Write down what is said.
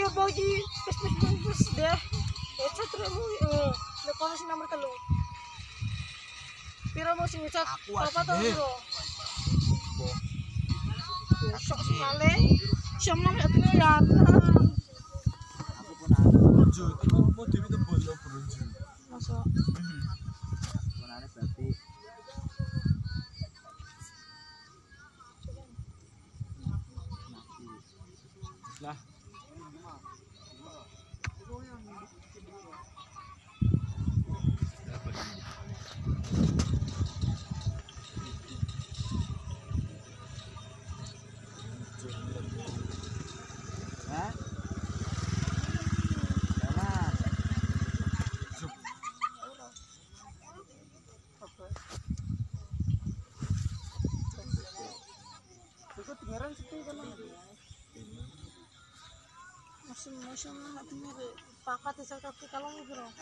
Wis wis, wis deh. Eh catremu eh kono sing nomor telu. Piro mau sing ngecat? Aku Apa? Ya sok sekali. Siomong ya tuh ya. Aku pun ada. Dewi itu bola bronjo. Masuk. Pun ada berarti. Lah. Hah? Enak. Iku dengeran sepi kan. মৌসুম হাতিমের পাখা থেকে সরকার কালো মুখের মতো